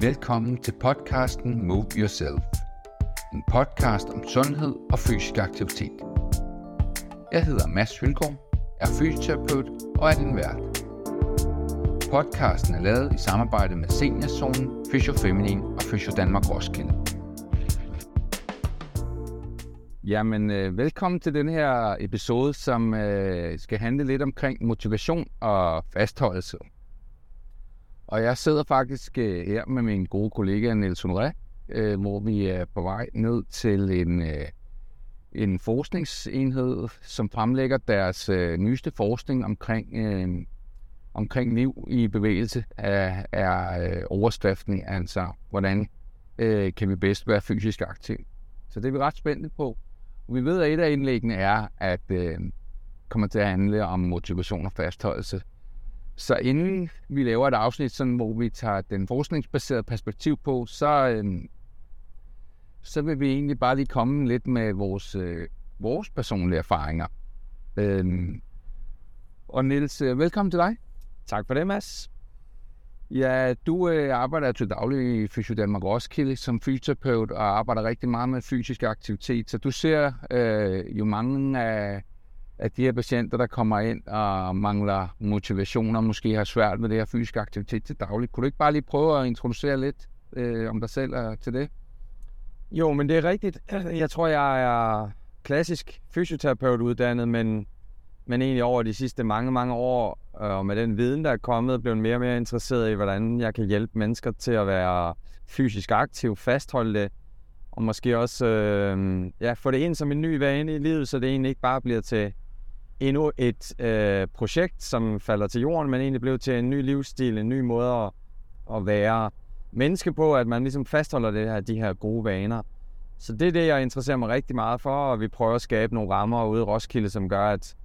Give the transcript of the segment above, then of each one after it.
Velkommen til podcasten Move Yourself. En podcast om sundhed og fysisk aktivitet. Jeg hedder Mads Hylgaard, er fysioterapeut og er din vært. Podcasten er lavet i samarbejde med Seniorzonen, Fysiofeminin og Fysio Danmark Roskilde. Jamen, øh, velkommen til den her episode, som øh, skal handle lidt omkring motivation og fastholdelse. Og jeg sidder faktisk øh, her med min gode kollega Niels Honoré, øh, hvor vi er på vej ned til en, øh, en forskningsenhed, som fremlægger deres øh, nyeste forskning omkring, øh, omkring liv i bevægelse er, er øh, overskriften, altså hvordan øh, kan vi bedst være fysisk aktiv. Så det er vi ret spændte på. Vi ved, at et af indlæggene er, at øh, kommer til at handle om motivation og fastholdelse. Så inden vi laver et afsnit, sådan, hvor vi tager den forskningsbaserede perspektiv på, så, øh, så vil vi egentlig bare lige komme lidt med vores, øh, vores personlige erfaringer. Øh, og Niels, øh, velkommen til dig. Tak for det, Mads. Ja, du øh, arbejder til daglig i Fysio Danmark Roskilde som fysioterapeut og arbejder rigtig meget med fysisk aktivitet. Så du ser øh, jo mange af, at de her patienter, der kommer ind og mangler motivation og måske har svært med det her fysisk aktivitet til daglig. Kunne du ikke bare lige prøve at introducere lidt øh, om dig selv og til det? Jo, men det er rigtigt. Jeg tror, jeg er klassisk fysioterapeut uddannet, men men egentlig over de sidste mange, mange år, øh, og med den viden, der er kommet, blevet mere og mere interesseret i, hvordan jeg kan hjælpe mennesker til at være fysisk aktiv, fastholde det, og måske også øh, ja, få det ind som en ny vane i livet, så det egentlig ikke bare bliver til endnu et øh, projekt, som falder til jorden, men egentlig blev til en ny livsstil, en ny måde at, at være menneske på, at man ligesom fastholder det her, de her gode vaner. Så det er det, jeg interesserer mig rigtig meget for, og vi prøver at skabe nogle rammer ude i Roskilde, som gør, at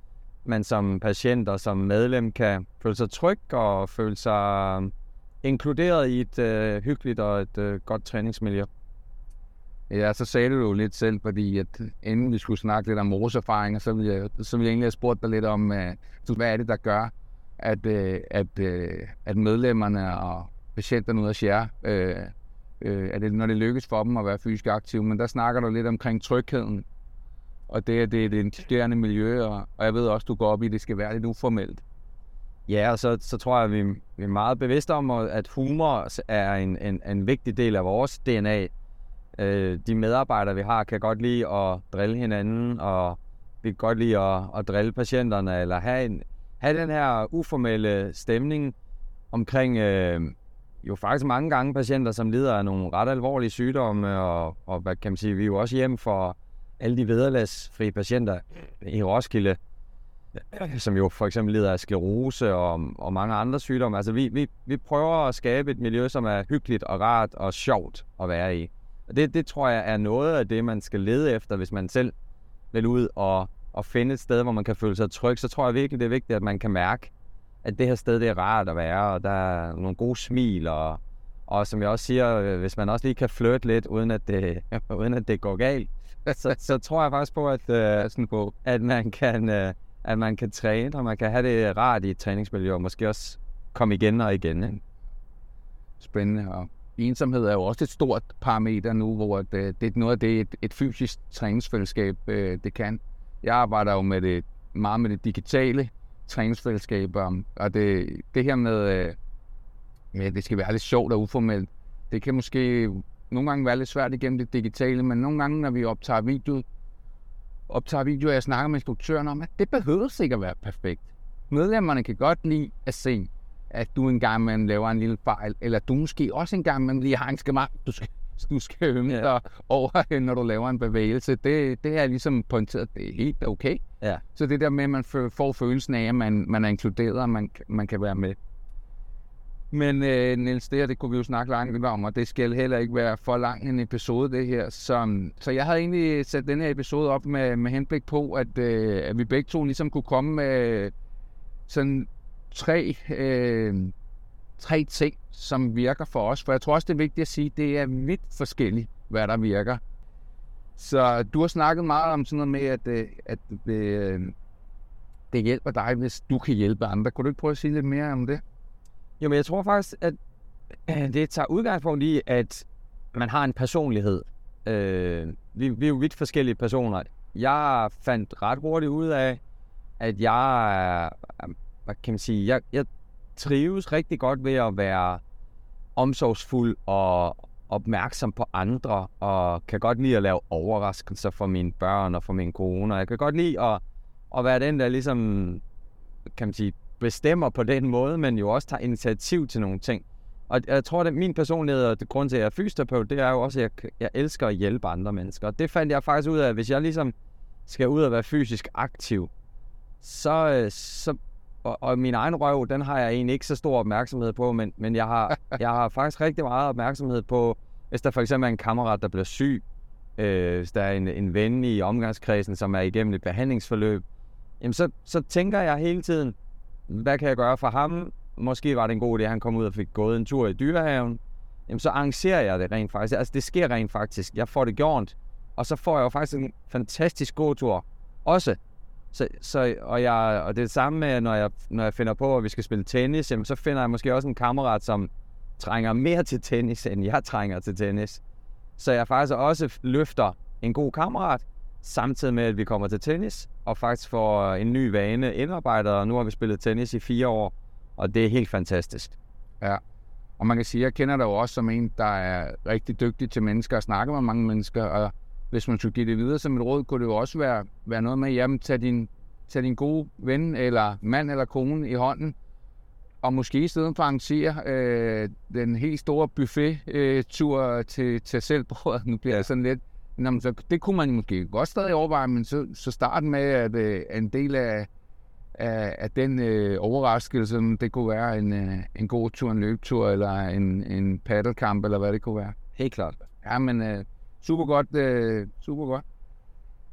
man som patient og som medlem kan føle sig tryg og føle sig øhm, inkluderet i et øh, hyggeligt og et øh, godt træningsmiljø. Ja, så sagde du jo lidt selv, fordi at øh, inden vi skulle snakke lidt om vores erfaringer, så ville jeg, så ville jeg egentlig have spurgt dig lidt om, uh, hvad er det, der gør, at, uh, at, uh, at medlemmerne og patienterne ud af jer, uh, uh, at det, når det lykkes for dem at være fysisk aktive, men der snakker du lidt omkring trygheden og det, er det er et inkluderende miljø, og, og jeg ved også, du går op i, at det skal være lidt uformelt. Ja, og så, så tror jeg, at vi, vi er meget bevidste om, at humor er en, en, en vigtig del af vores DNA. Øh, de medarbejdere, vi har, kan godt lide at drille hinanden, og vi kan godt lide at, at drille patienterne, eller have, en, have den her uformelle stemning omkring øh, jo faktisk mange gange patienter, som lider af nogle ret alvorlige sygdomme, og, og hvad kan man sige, vi er jo også hjem for alle de vederlagsfri patienter i Roskilde, som jo for eksempel lider af sklerose og, og mange andre sygdomme. Altså vi, vi, vi prøver at skabe et miljø, som er hyggeligt og rart og sjovt at være i. Og det, det tror jeg er noget af det, man skal lede efter, hvis man selv vil ud og, og finde et sted, hvor man kan føle sig tryg. Så tror jeg virkelig, det er vigtigt, at man kan mærke, at det her sted det er rart at være, og der er nogle gode smil, og, og som jeg også siger, øh, hvis man også lige kan flirte lidt, uden at det, uden at det går galt, så, så tror jeg faktisk på, at, øh, på, at, man kan, øh, at man kan træne, og man kan have det rart i et træningsmiljø, og måske også komme igen og igen. Ikke? Spændende. Og ensomhed er jo også et stort parameter nu, hvor det, øh, det er noget af det, et, et fysisk træningsfællesskab øh, det kan. Jeg arbejder jo med det, meget med det digitale træningsfællesskab, og det, det her med, øh, med, det skal være lidt sjovt og uformelt, det kan måske nogle gange være lidt svært igennem det digitale, men nogle gange, når vi optager video, optager video, og jeg snakker med instruktøren om, at det behøver sikkert at være perfekt. Medlemmerne kan godt lide at se, at du engang man laver en lille fejl, eller du måske også engang man lige har en skemang, du skal, du skal ømme ja. dig over, når du laver en bevægelse. Det, det er ligesom pointeret, det er helt okay. Ja. Så det der med, at man får følelsen af, at man, man er inkluderet, og man, man kan være med. Men øh, Niels, det her, det kunne vi jo snakke langt om, og det skal heller ikke være for lang en episode, det her. Så, så jeg havde egentlig sat den her episode op med, med henblik på, at, øh, at vi begge to ligesom kunne komme med sådan tre, øh, tre ting, som virker for os. For jeg tror også, det er vigtigt at sige, at det er vidt forskelligt, hvad der virker. Så du har snakket meget om sådan noget med, at, øh, at øh, det hjælper dig, hvis du kan hjælpe andre. Kunne du ikke prøve at sige lidt mere om det? Jo, men jeg tror faktisk, at det tager udgangspunkt i, at man har en personlighed. Øh, vi, vi er jo vidt forskellige personer. Jeg fandt ret hurtigt ud af, at jeg er, hvad kan man sige, jeg, jeg trives rigtig godt ved at være omsorgsfuld og opmærksom på andre, og kan godt lide at lave overraskelser for mine børn og for min kone. Jeg kan godt lide at, at være den, der ligesom, kan man sige, bestemmer på den måde, men jo også tager initiativ til nogle ting. Og jeg tror, at min personlighed og det grund til, at jeg er fysioterapeut, det er jo også, at jeg, jeg elsker at hjælpe andre mennesker. Og det fandt jeg faktisk ud af, at hvis jeg ligesom skal ud og være fysisk aktiv, så, øh, så og, og min egen røv, den har jeg egentlig ikke så stor opmærksomhed på, men, men jeg, har, jeg har faktisk rigtig meget opmærksomhed på, hvis der for eksempel er en kammerat, der bliver syg, øh, hvis der er en, en ven i omgangskredsen, som er igennem et behandlingsforløb, jamen så, så tænker jeg hele tiden, hvad kan jeg gøre for ham? Måske var det en god idé, at han kom ud og fik gået en tur i dyrehaven. Jamen så arrangerer jeg det rent faktisk. Altså det sker rent faktisk. Jeg får det gjort. Og så får jeg jo faktisk en fantastisk god tur også. Så, så, og, jeg, og det er det samme med, når jeg, når jeg finder på, at vi skal spille tennis, jamen, så finder jeg måske også en kammerat, som trænger mere til tennis, end jeg trænger til tennis. Så jeg faktisk også løfter en god kammerat, samtidig med, at vi kommer til tennis, og faktisk får en ny vane indarbejdet, og nu har vi spillet tennis i fire år, og det er helt fantastisk. Ja, og man kan sige, at jeg kender dig jo også som en, der er rigtig dygtig til mennesker og snakker med mange mennesker, og hvis man skulle give det videre som et råd, kunne det jo også være, være noget med, jamen tag din, tag din gode ven, eller mand eller kone i hånden, og måske i stedet for at arrangere øh, den helt store buffet-tur øh, til, til selvbordet, nu bliver det sådan lidt, Nå, så det kunne man måske godt stadig overveje, men så, så starten med, at øh, en del af, af, af den øh, overraskelse, det kunne være en, øh, en god tur, en løbetur, eller en, en paddelkamp, eller hvad det kunne være. Helt klart. Ja, men øh, super godt, øh, super godt.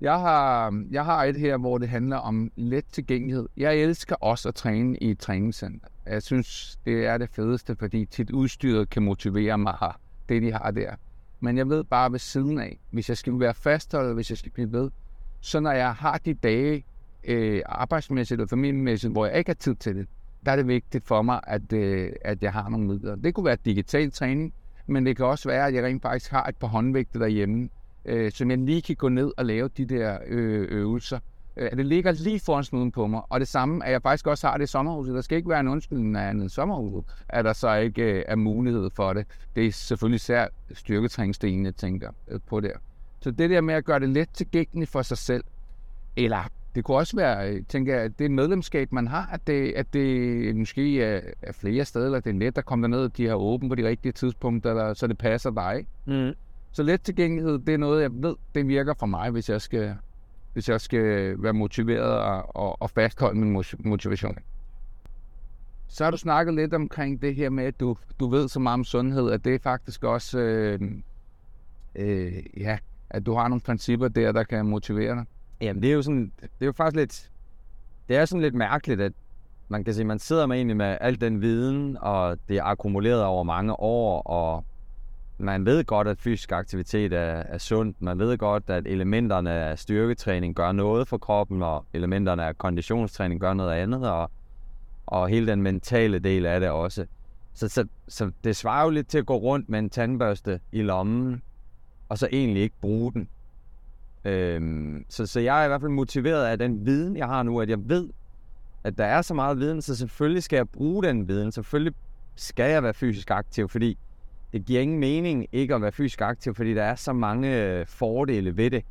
Jeg har, jeg har et her, hvor det handler om let tilgængelighed. Jeg elsker også at træne i et træningscenter. Jeg synes, det er det fedeste, fordi tit udstyret kan motivere mig her, det de har der. Men jeg ved bare ved siden af, hvis jeg skal være fastholdet, hvis jeg skal blive ved, så når jeg har de dage øh, arbejdsmæssigt og familiemæssigt, hvor jeg ikke har tid til det, der er det vigtigt for mig, at, øh, at jeg har nogle midler. Det kunne være digital træning, men det kan også være, at jeg rent faktisk har et par håndvægte derhjemme, øh, som jeg lige kan gå ned og lave de der øh, øvelser. Øh, det ligger lige foran snuden på mig. Og det samme, at jeg faktisk også har det i sommerhuset. Der skal ikke være en undskyldning af en sommerhus, at der så ikke øh, er mulighed for det. Det er selvfølgelig især styrketræningsdelen, jeg tænker øh, på der. Så det der med at gøre det let tilgængeligt for sig selv, eller det kunne også være, øh, tænker jeg, at det medlemskab, man har, at det, at det måske er, er flere steder, eller det er let at komme derned, de har åbent på de rigtige tidspunkter, eller, så det passer dig. Mm. Så let tilgængelighed, det er noget, jeg ved, det virker for mig, hvis jeg skal, hvis jeg skal være motiveret og, og, og fastholde min motivation. Så har du snakket lidt omkring det her med, at du, du ved så meget om sundhed, at det er faktisk også, øh, øh, ja, at du har nogle principper der, der kan motivere dig. Jamen, det er jo sådan, det er jo faktisk lidt, det er sådan lidt mærkeligt, at man kan sige, man sidder med egentlig med al den viden, og det er akkumuleret over mange år, og man ved godt, at fysisk aktivitet er, er sundt. Man ved godt, at elementerne af styrketræning gør noget for kroppen, og elementerne af konditionstræning gør noget andet, og, og hele den mentale del af det også. Så, så, så det svarer jo lidt til at gå rundt med en tandbørste i lommen, og så egentlig ikke bruge den. Øhm, så, så jeg er i hvert fald motiveret af den viden, jeg har nu, at jeg ved, at der er så meget viden, så selvfølgelig skal jeg bruge den viden. Selvfølgelig skal jeg være fysisk aktiv, fordi det giver ingen mening ikke at være fysisk aktiv, fordi der er så mange øh, fordele ved det.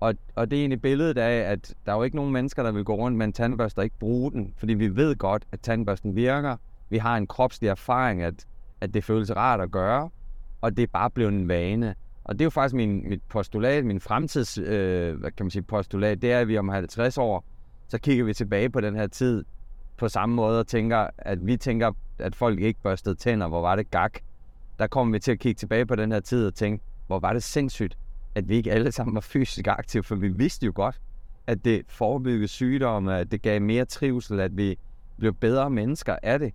Og, og det er egentlig billedet af, at der er jo ikke nogen mennesker, der vil gå rundt med en tandbørste og ikke bruge den, fordi vi ved godt, at tandbørsten virker. Vi har en kropslig erfaring, at, at det føles rart at gøre, og det er bare blevet en vane. Og det er jo faktisk min, mit postulat, min fremtids, øh, hvad kan man sige, postulat, det er, at vi om 50 år, så kigger vi tilbage på den her tid på samme måde og tænker, at vi tænker, at folk ikke børstede tænder, hvor var det gak. Der kommer vi til at kigge tilbage på den her tid og tænke, hvor var det sindssygt, at vi ikke alle sammen var fysisk aktive, for vi vidste jo godt, at det forebyggede sygdomme, at det gav mere trivsel, at vi blev bedre mennesker af det.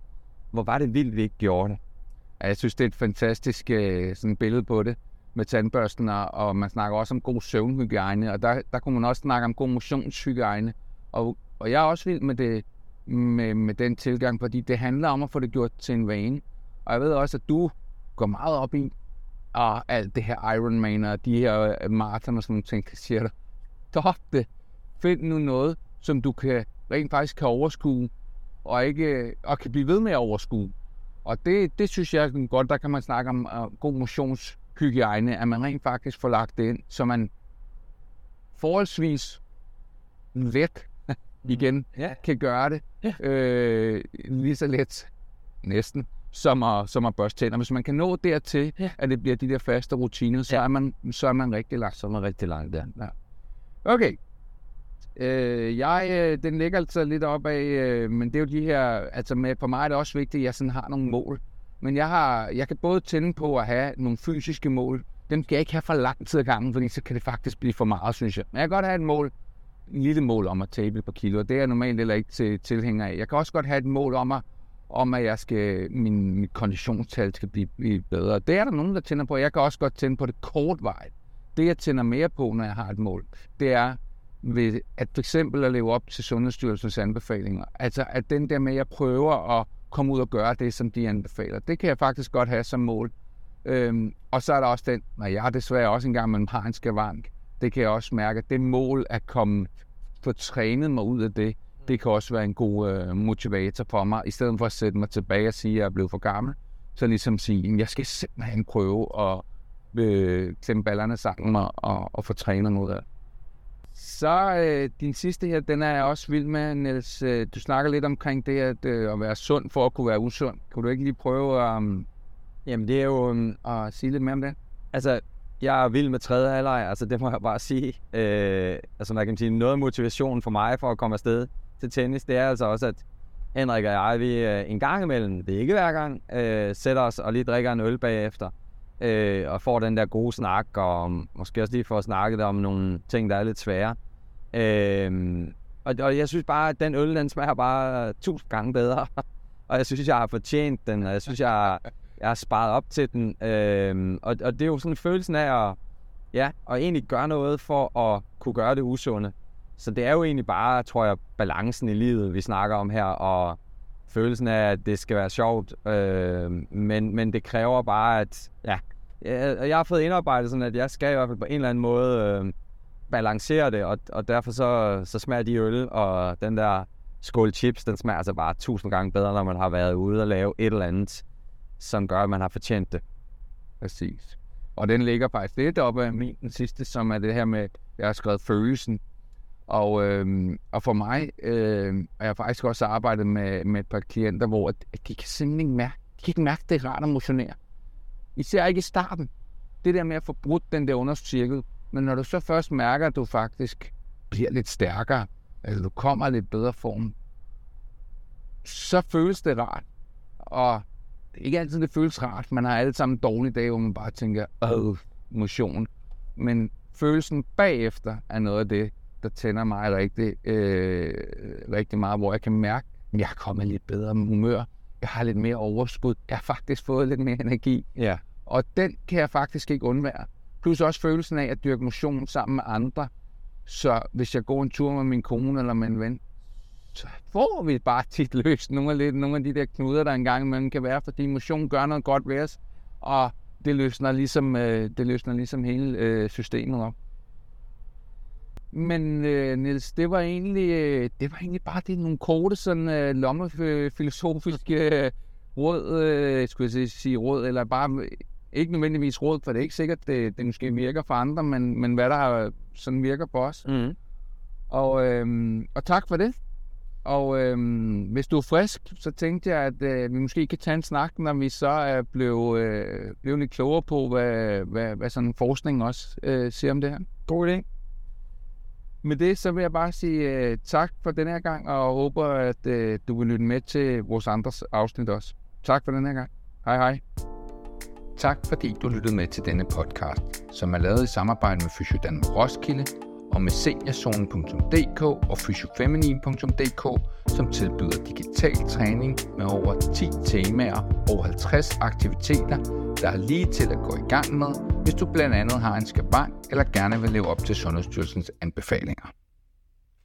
Hvor var det vildt, vi ikke gjorde det. Jeg synes, det er et fantastisk øh, sådan billede på det med tandbørsten, og man snakker også om god søvnhygiejne, og der, der kunne man også snakke om god motionshygiejne. Og, og jeg er også vild med, det, med, med den tilgang, fordi det handler om at få det gjort til en vane. Og jeg ved også, at du går meget op i og alt det her Ironman og de her øh, maraton og sådan nogle ting, der siger dig, stop det. Find nu noget, som du kan rent faktisk kan overskue, og, ikke, øh, og kan blive ved med at overskue. Og det, det synes jeg er godt, der kan man snakke om uh, god motionshygiejne, at man rent faktisk får lagt det ind, så man forholdsvis let igen Ja. kan gøre det Ja. øh, lige så let næsten som at, som at børste tænder. Hvis man kan nå dertil, Ja. at det bliver de der faste rutiner, så, Ja. er, man, så er man rigtig langt. Så er man rigtig langt der. Ja. Okay. Øh, jeg, øh, den ligger altså lidt op af, øh, men det er jo de her, altså med, for mig er det også vigtigt, at jeg sådan har nogle mål. Men jeg, har, jeg kan både tænde på at have nogle fysiske mål, dem skal jeg ikke have for lang tid ad gangen, fordi så kan det faktisk blive for meget, synes jeg. Men jeg kan godt have et mål, en lille mål om at tabe et par kilo, og det er jeg normalt heller ikke til, tilhænger af. Jeg kan også godt have et mål om at, om at jeg skal, min, mit konditionstal skal blive, blive bedre. Det er der nogen, der tænder på. Jeg kan også godt tænde på det kortvarigt. Det, jeg tænder mere på, når jeg har et mål, det er ved at for eksempel at leve op til Sundhedsstyrelsens anbefalinger. Altså at den der med, at jeg prøver at komme ud og gøre det, som de anbefaler, det kan jeg faktisk godt have som mål. Øhm, og så er der også den, når jeg desværre også engang man har en skavank, det kan jeg også mærke, at det mål at komme, få trænet mig ud af det, det kan også være en god øh, motivator for mig, i stedet for at sætte mig tilbage og sige, at jeg er blevet for gammel, så ligesom sige, at jeg skal simpelthen prøve at øh, klemme ballerne sammen og, og, og få trænet noget af det. Så øh, din sidste her, den er jeg også vild med, Niels. Øh, Du snakker lidt omkring det at, øh, at være sund for at kunne være usund. Kunne du ikke lige prøve um, Jamen det er jo... Um, at sige lidt mere om det? altså, jeg er vild med tredje halvleg, altså det må jeg bare sige. Øh, altså man kan sige, noget af motivationen for mig for at komme afsted til tennis, det er altså også, at Henrik og jeg, vi øh, en gang imellem, det er ikke hver gang, øh, sætter os og lige drikker en øl bagefter. Øh, og får den der gode snak, og måske også lige får snakket om nogle ting, der er lidt svære. Øh, og, og jeg synes bare, at den øl, den smager bare tusind gange bedre. og jeg synes, jeg har fortjent den, og jeg synes, jeg har, jeg har sparet op til den. Øh, og, og det er jo sådan følelsen af at, ja, at egentlig gøre noget for at kunne gøre det usunde. Så det er jo egentlig bare, tror jeg, balancen i livet, vi snakker om her, og følelsen af, at det skal være sjovt. Øh, men, men det kræver bare, at ja, jeg, jeg har fået indarbejdet sådan, at jeg skal i hvert fald på en eller anden måde øh, balancere det, og, og derfor så, så smager de øl, og den der skål chips, den smager altså bare tusind gange bedre, når man har været ude og lave et eller andet, som gør, at man har fortjent det. Præcis. Og den ligger faktisk lidt op af min, den sidste, som er det her med, jeg har skrevet følelsen. Og, øhm, og for mig, øh, og jeg har faktisk også arbejdet med, med et par klienter, hvor at, de kan simpelthen ikke mærke, de kan ikke mærke, det er rart at motionere. Især ikke i starten. Det der med at få brudt den der underste cirkel. Men når du så først mærker, at du faktisk bliver lidt stærkere, eller du kommer i lidt bedre form, så føles det rart. Og det er ikke altid, det føles rart. Man har alle sammen dårlige dage, hvor man bare tænker, åh, motion. Men følelsen bagefter er noget af det, der tænder mig rigtig, øh, rigtig meget, hvor jeg kan mærke, at jeg er kommet lidt bedre humør. Jeg har lidt mere overskud. Jeg har faktisk fået lidt mere energi. Ja. Og den kan jeg faktisk ikke undvære. Plus også følelsen af at dyrke motion sammen med andre. Så hvis jeg går en tur med min kone eller en ven, så får vi bare tit løst nogle af, lidt, nogle af de der knuder, der engang imellem kan være, fordi motion gør noget godt ved os, og det løsner ligesom, øh, det løsner ligesom hele øh, systemet op. Men øh, Niels, det var egentlig, øh, det var egentlig bare det nogle korte sådan øh, lommefilosofiske øh, råd, øh, skulle jeg sige- råd, eller bare øh, ikke nødvendigvis råd, for det er ikke sikkert, det, det måske virker for andre, men, men hvad der har, sådan virker på os. Mm. Og, øhm, og tak for det. Og øhm, hvis du er frisk, så tænkte jeg, at øh, vi måske kan tage en snak, når vi så er blevet, øh, blevet lidt klogere på, hvad, hvad, hvad sådan forskning også øh, siger om det her. God idé. Med det, så vil jeg bare sige uh, tak for den her gang, og håber, at uh, du vil lytte med til vores andres afsnit også. Tak for den her gang. Hej hej. Tak fordi du lyttede med til denne podcast, som er lavet i samarbejde med Fysiodan Roskilde og med seniorzonen.dk og fysiofeminin.dk, som tilbyder digital træning med over 10 temaer og 50 aktiviteter, der er lige til at gå i gang med, hvis du blandt andet har en skabang eller gerne vil leve op til Sundhedsstyrelsens anbefalinger.